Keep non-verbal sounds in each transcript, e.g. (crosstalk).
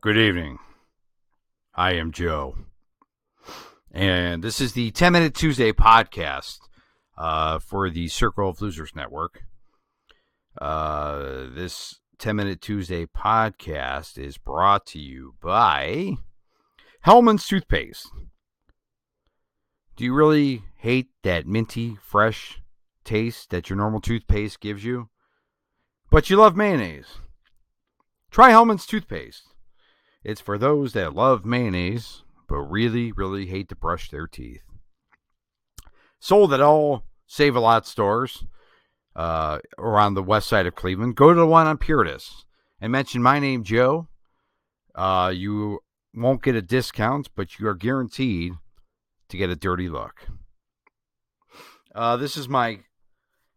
Good evening. I am Joe. And this is the 10 Minute Tuesday podcast uh, for the Circle of Losers Network. Uh, this 10 Minute Tuesday podcast is brought to you by Hellmann's Toothpaste. Do you really hate that minty, fresh taste that your normal toothpaste gives you? But you love mayonnaise. Try Hellmann's Toothpaste. It's for those that love mayonnaise but really, really hate to brush their teeth. Sold at all Save a Lot stores uh, around the west side of Cleveland. Go to the one on Puritas and mention my name, Joe. Uh, you won't get a discount, but you are guaranteed to get a dirty look. Uh, this is my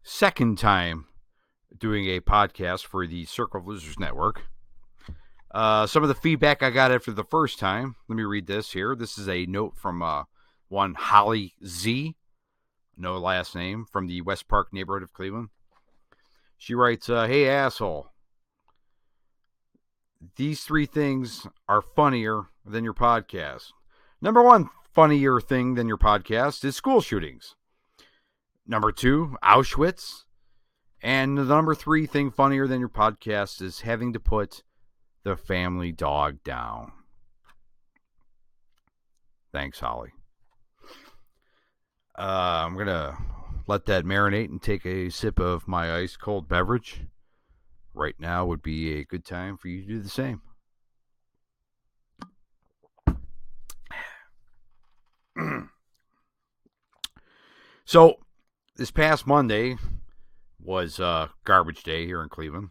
second time doing a podcast for the Circle of Losers Network. Uh, some of the feedback I got after the first time. Let me read this here. This is a note from uh, one Holly Z, no last name, from the West Park neighborhood of Cleveland. She writes, uh, "Hey asshole, these three things are funnier than your podcast. Number one, funnier thing than your podcast is school shootings. Number two, Auschwitz." And the number three thing funnier than your podcast is having to put the family dog down. Thanks, Holly. Uh, I'm going to let that marinate and take a sip of my ice cold beverage. Right now would be a good time for you to do the same. (clears throat) so, this past Monday was uh, garbage day here in Cleveland.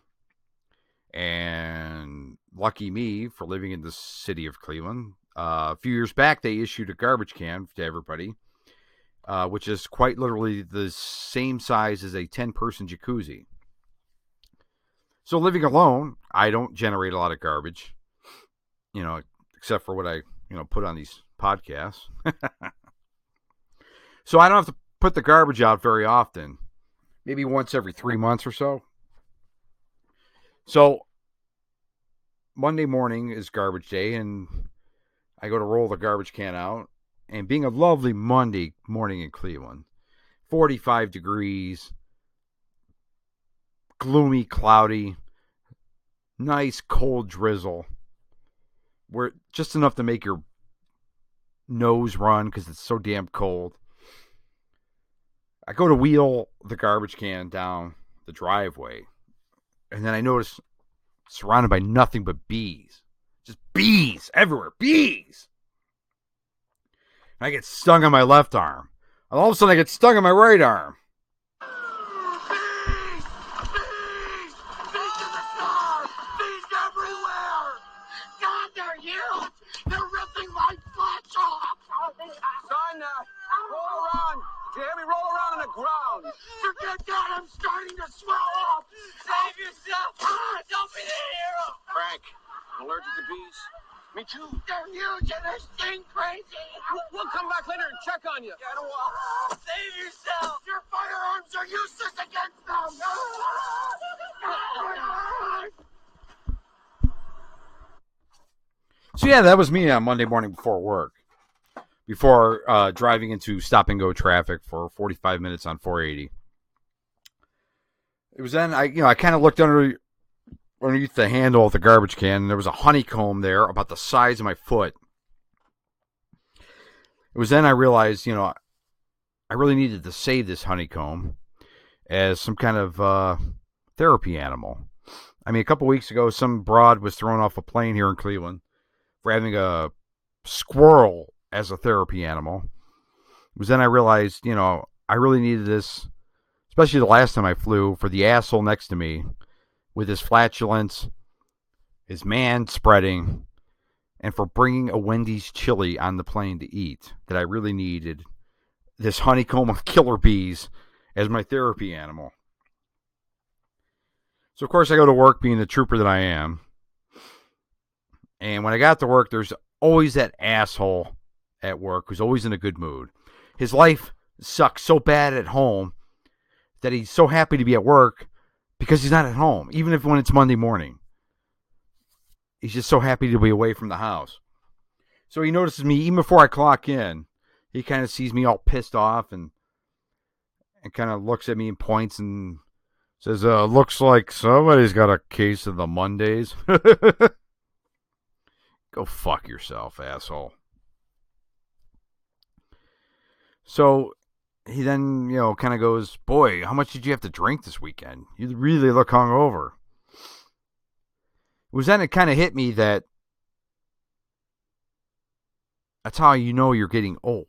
And lucky me for living in the city of Cleveland. Uh, a few years back, they issued a garbage can to everybody, uh, which is quite literally the same size as a 10 person jacuzzi. So, living alone, I don't generate a lot of garbage, you know, except for what I, you know, put on these podcasts. (laughs) so, I don't have to put the garbage out very often, maybe once every three months or so. So Monday morning is garbage day, and I go to roll the garbage can out. And being a lovely Monday morning in Cleveland, 45 degrees, gloomy, cloudy, nice cold drizzle, where just enough to make your nose run because it's so damn cold. I go to wheel the garbage can down the driveway, and then I notice surrounded by nothing but bees. Just bees everywhere. Bees. And I get stung on my left arm. And all of a sudden I get stung on my right arm. Bees! Bees! Bees in the sky! Bees everywhere! God, they're huge! They're ripping my flesh off! Son, roll around. Me? Roll around on the ground. Forget that! I'm starting to swell! Save yourself! Ah, don't be the hero! Frank, I'm allergic to bees? Me too. They're huge and they sting crazy! We'll, we'll come back later and check on you. Yeah, I. Save yourself! Your firearms are useless against them! So yeah, that was me on Monday morning before work. Before uh, driving into stop and go traffic for 45 minutes on 480. It was then I you know I kind of looked under underneath the handle of the garbage can and there was a honeycomb there about the size of my foot. It was then I realized, you know, I really needed to save this honeycomb as some kind of uh, therapy animal. I mean, a couple weeks ago, some broad was thrown off a plane here in Cleveland for having a squirrel as a therapy animal. It was then I realized, you know, I really needed this, especially the last time I flew, for the asshole next to me with his flatulence, his man spreading, and for bringing a Wendy's chili on the plane to eat. That I really needed this honeycomb of killer bees as my therapy animal. So, of course, I go to work being the trooper that I am. And when I got to work, there's always that asshole at work who's always in a good mood. His life sucks so bad at home that he's so happy to be at work because he's not at home, even if when it's Monday morning. he's just so happy to be away from the house. So he notices me even before I clock in. He kind of sees me all pissed off and and kind of looks at me and points and says, uh, looks like somebody's got a case of the Mondays. (laughs) Go fuck yourself, asshole. So he then, you know, kind of goes, Boy, how much did you have to drink this weekend? You really look hungover. It was then it kind of hit me that that's how you know you're getting old.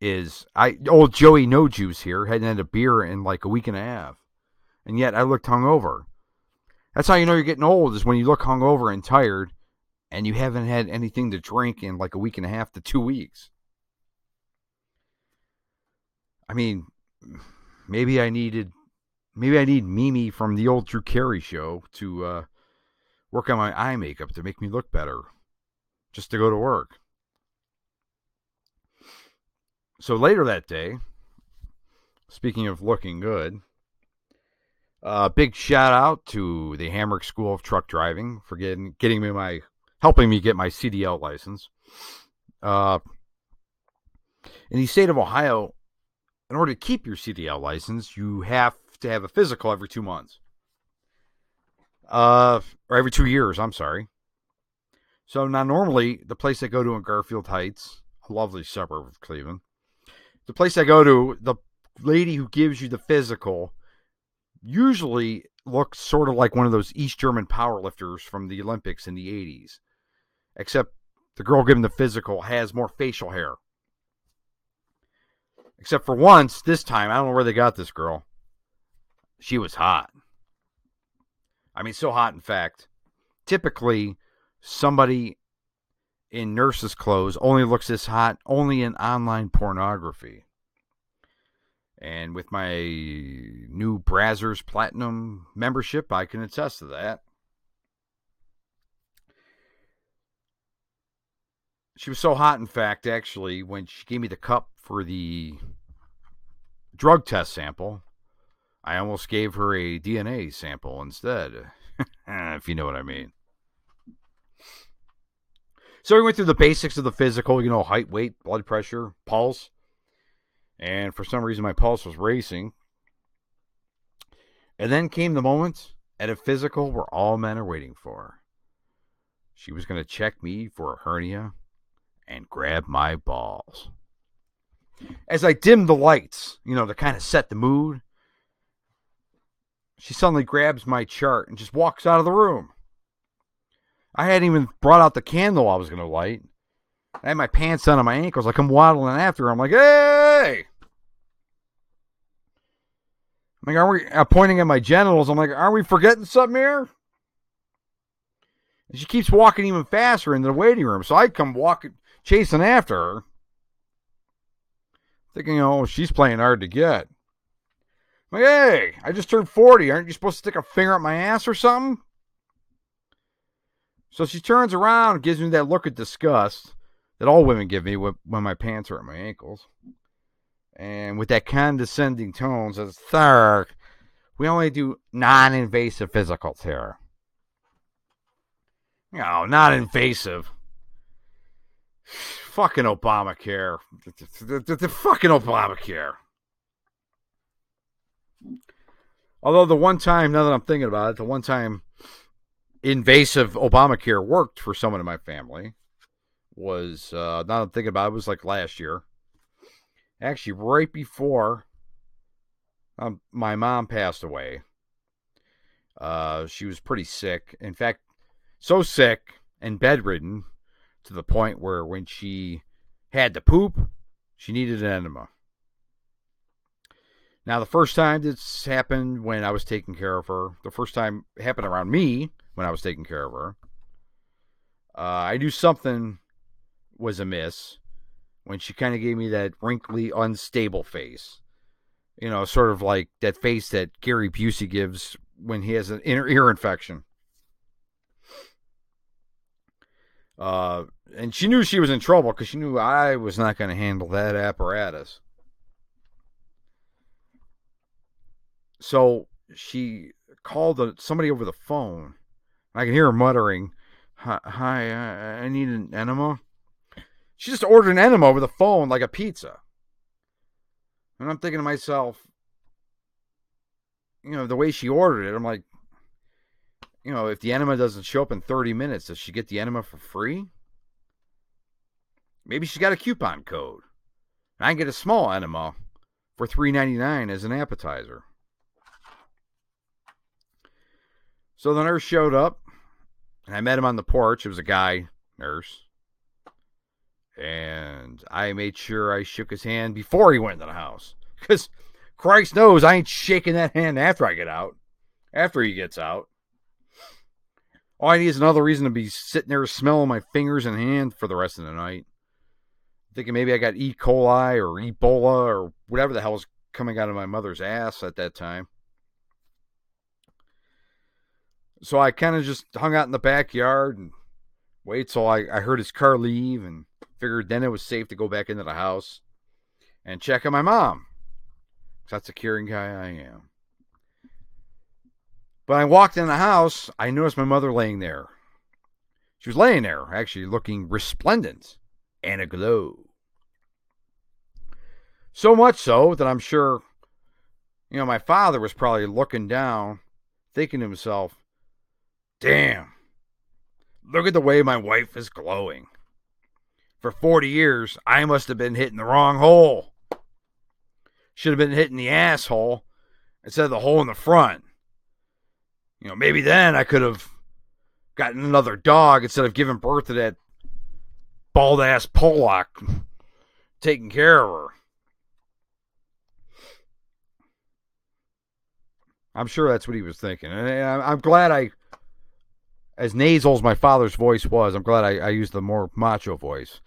Is I old Joey No Juice here hadn't had a beer in like a week and a half, and yet I looked hungover. That's how you know you're getting old is when you look hungover and tired, and you haven't had anything to drink in like a week and a half to two weeks. I mean, maybe I needed, maybe I need Mimi from the old Drew Carey show to uh, work on my eye makeup to make me look better, just to go to work. So later that day, speaking of looking good, uh, big shout out to the Hamrick School of Truck Driving for getting getting me my helping me get my CDL license. Uh, in the state of Ohio, in order to keep your CDL license, you have to have a physical every two months. Uh, or every two years, I'm sorry. So now, normally, the place I go to in Garfield Heights, a lovely suburb of Cleveland, the place I go to, the lady who gives you the physical usually looks sort of like one of those East German powerlifters from the Olympics in the 80s, except the girl giving the physical has more facial hair. Except for once, this time, I don't know where they got this girl. She was hot. I mean, so hot, in fact. Typically, somebody in nurse's clothes only looks this hot only in online pornography. And with my new Brazzers Platinum membership, I can attest to that. She was so hot, in fact, actually, when she gave me the cup for the drug test sample, I almost gave her a DNA sample instead, (laughs) if you know what I mean. So we went through the basics of the physical, you know, height, weight, blood pressure, pulse. And for some reason, my pulse was racing. And then came the moment at a physical where all men are waiting for. She was going to check me for a hernia and grab my balls. As I dimmed the lights, you know, to kind of set the mood, she suddenly grabs my chart and just walks out of the room. I hadn't even brought out the candle I was going to light. I had my pants down on my ankles. I come waddling after her. I'm like, hey! I'm like, are we uh, pointing at my genitals? I'm like, are we forgetting something here? And she keeps walking even faster into the waiting room. So I come walking, chasing after her, thinking, oh, she's playing hard to get. I'm like, hey, I just turned 40. Aren't you supposed to stick a finger up my ass or something? So she turns around gives me that look of disgust that all women give me when, my pants are at my ankles. And with that condescending tone says, Third, we only do non invasive physicals here. No, not invasive. Fucking Obamacare. The, the, the fucking Obamacare. Although the one time, now that I'm thinking about it, the one time invasive Obamacare worked for someone in my family was uh, now I'm thinking about it, it was like last year. Actually, right before um, my mom passed away, uh, she was pretty sick. In fact, so sick and bedridden to the point where when she had to poop, she needed an enema. Now, the first time this happened when I was taking care of her, the first time it happened around me when I was taking care of her. Uh, I knew something was amiss when she kind of gave me that wrinkly, unstable face. You know, sort of like that face that Gary Busey gives when he has an inner ear infection. Uh, and she knew she was in trouble because she knew I was not going to handle that apparatus. So she called somebody over the phone I can hear her muttering, Hi, hi I, I need an enema. She just ordered an enema over the phone like a pizza. And I'm thinking to myself, you know, the way she ordered it, I'm like, you know, if the enema doesn't show up in 30 minutes, does she get the enema for free? Maybe she's got a coupon code. And I can get a small enema for $3.99 as an appetizer. So the nurse showed up, and I met him on the porch. It was a guy nurse. And I made sure I shook his hand before he went into the house. Because Christ knows I ain't shaking that hand after I get out. After he gets out. All I need is another reason to be sitting there smelling my fingers and hand for the rest of the night. Thinking maybe I got E. coli or Ebola or whatever the hell was coming out of my mother's ass at that time. So I kind of just hung out in the backyard and wait till I, I heard his car leave and figured then it was safe to go back into the house and check on my mom. That's a caring guy I am. But I walked in the house, I noticed my mother laying there. She was laying there, actually looking resplendent and aglow. So much so that I'm sure, you know, my father was probably looking down, thinking to himself, damn, look at the way my wife is glowing. For 40 years, I must have been hitting the wrong hole. Should have been hitting the asshole instead of the hole in the front. You know, maybe then I could have gotten another dog instead of giving birth to that bald ass Pollock taking care of her. I'm sure that's what he was thinking. And I'm glad I, as nasal as my father's voice was, I'm glad I, I used the more macho voice.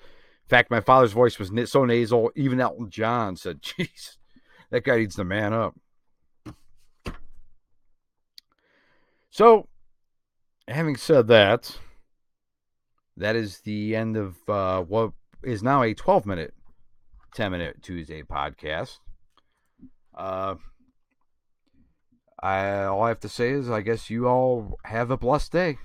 In fact, my father's voice was so nasal, even Elton John said, (laughs) "Jeez, that guy needs to man up." So, having said that, that is the end of uh, what is now a 12 minute, 10 minute Tuesday podcast. Uh, I all I have to say is I guess you all have a blessed day.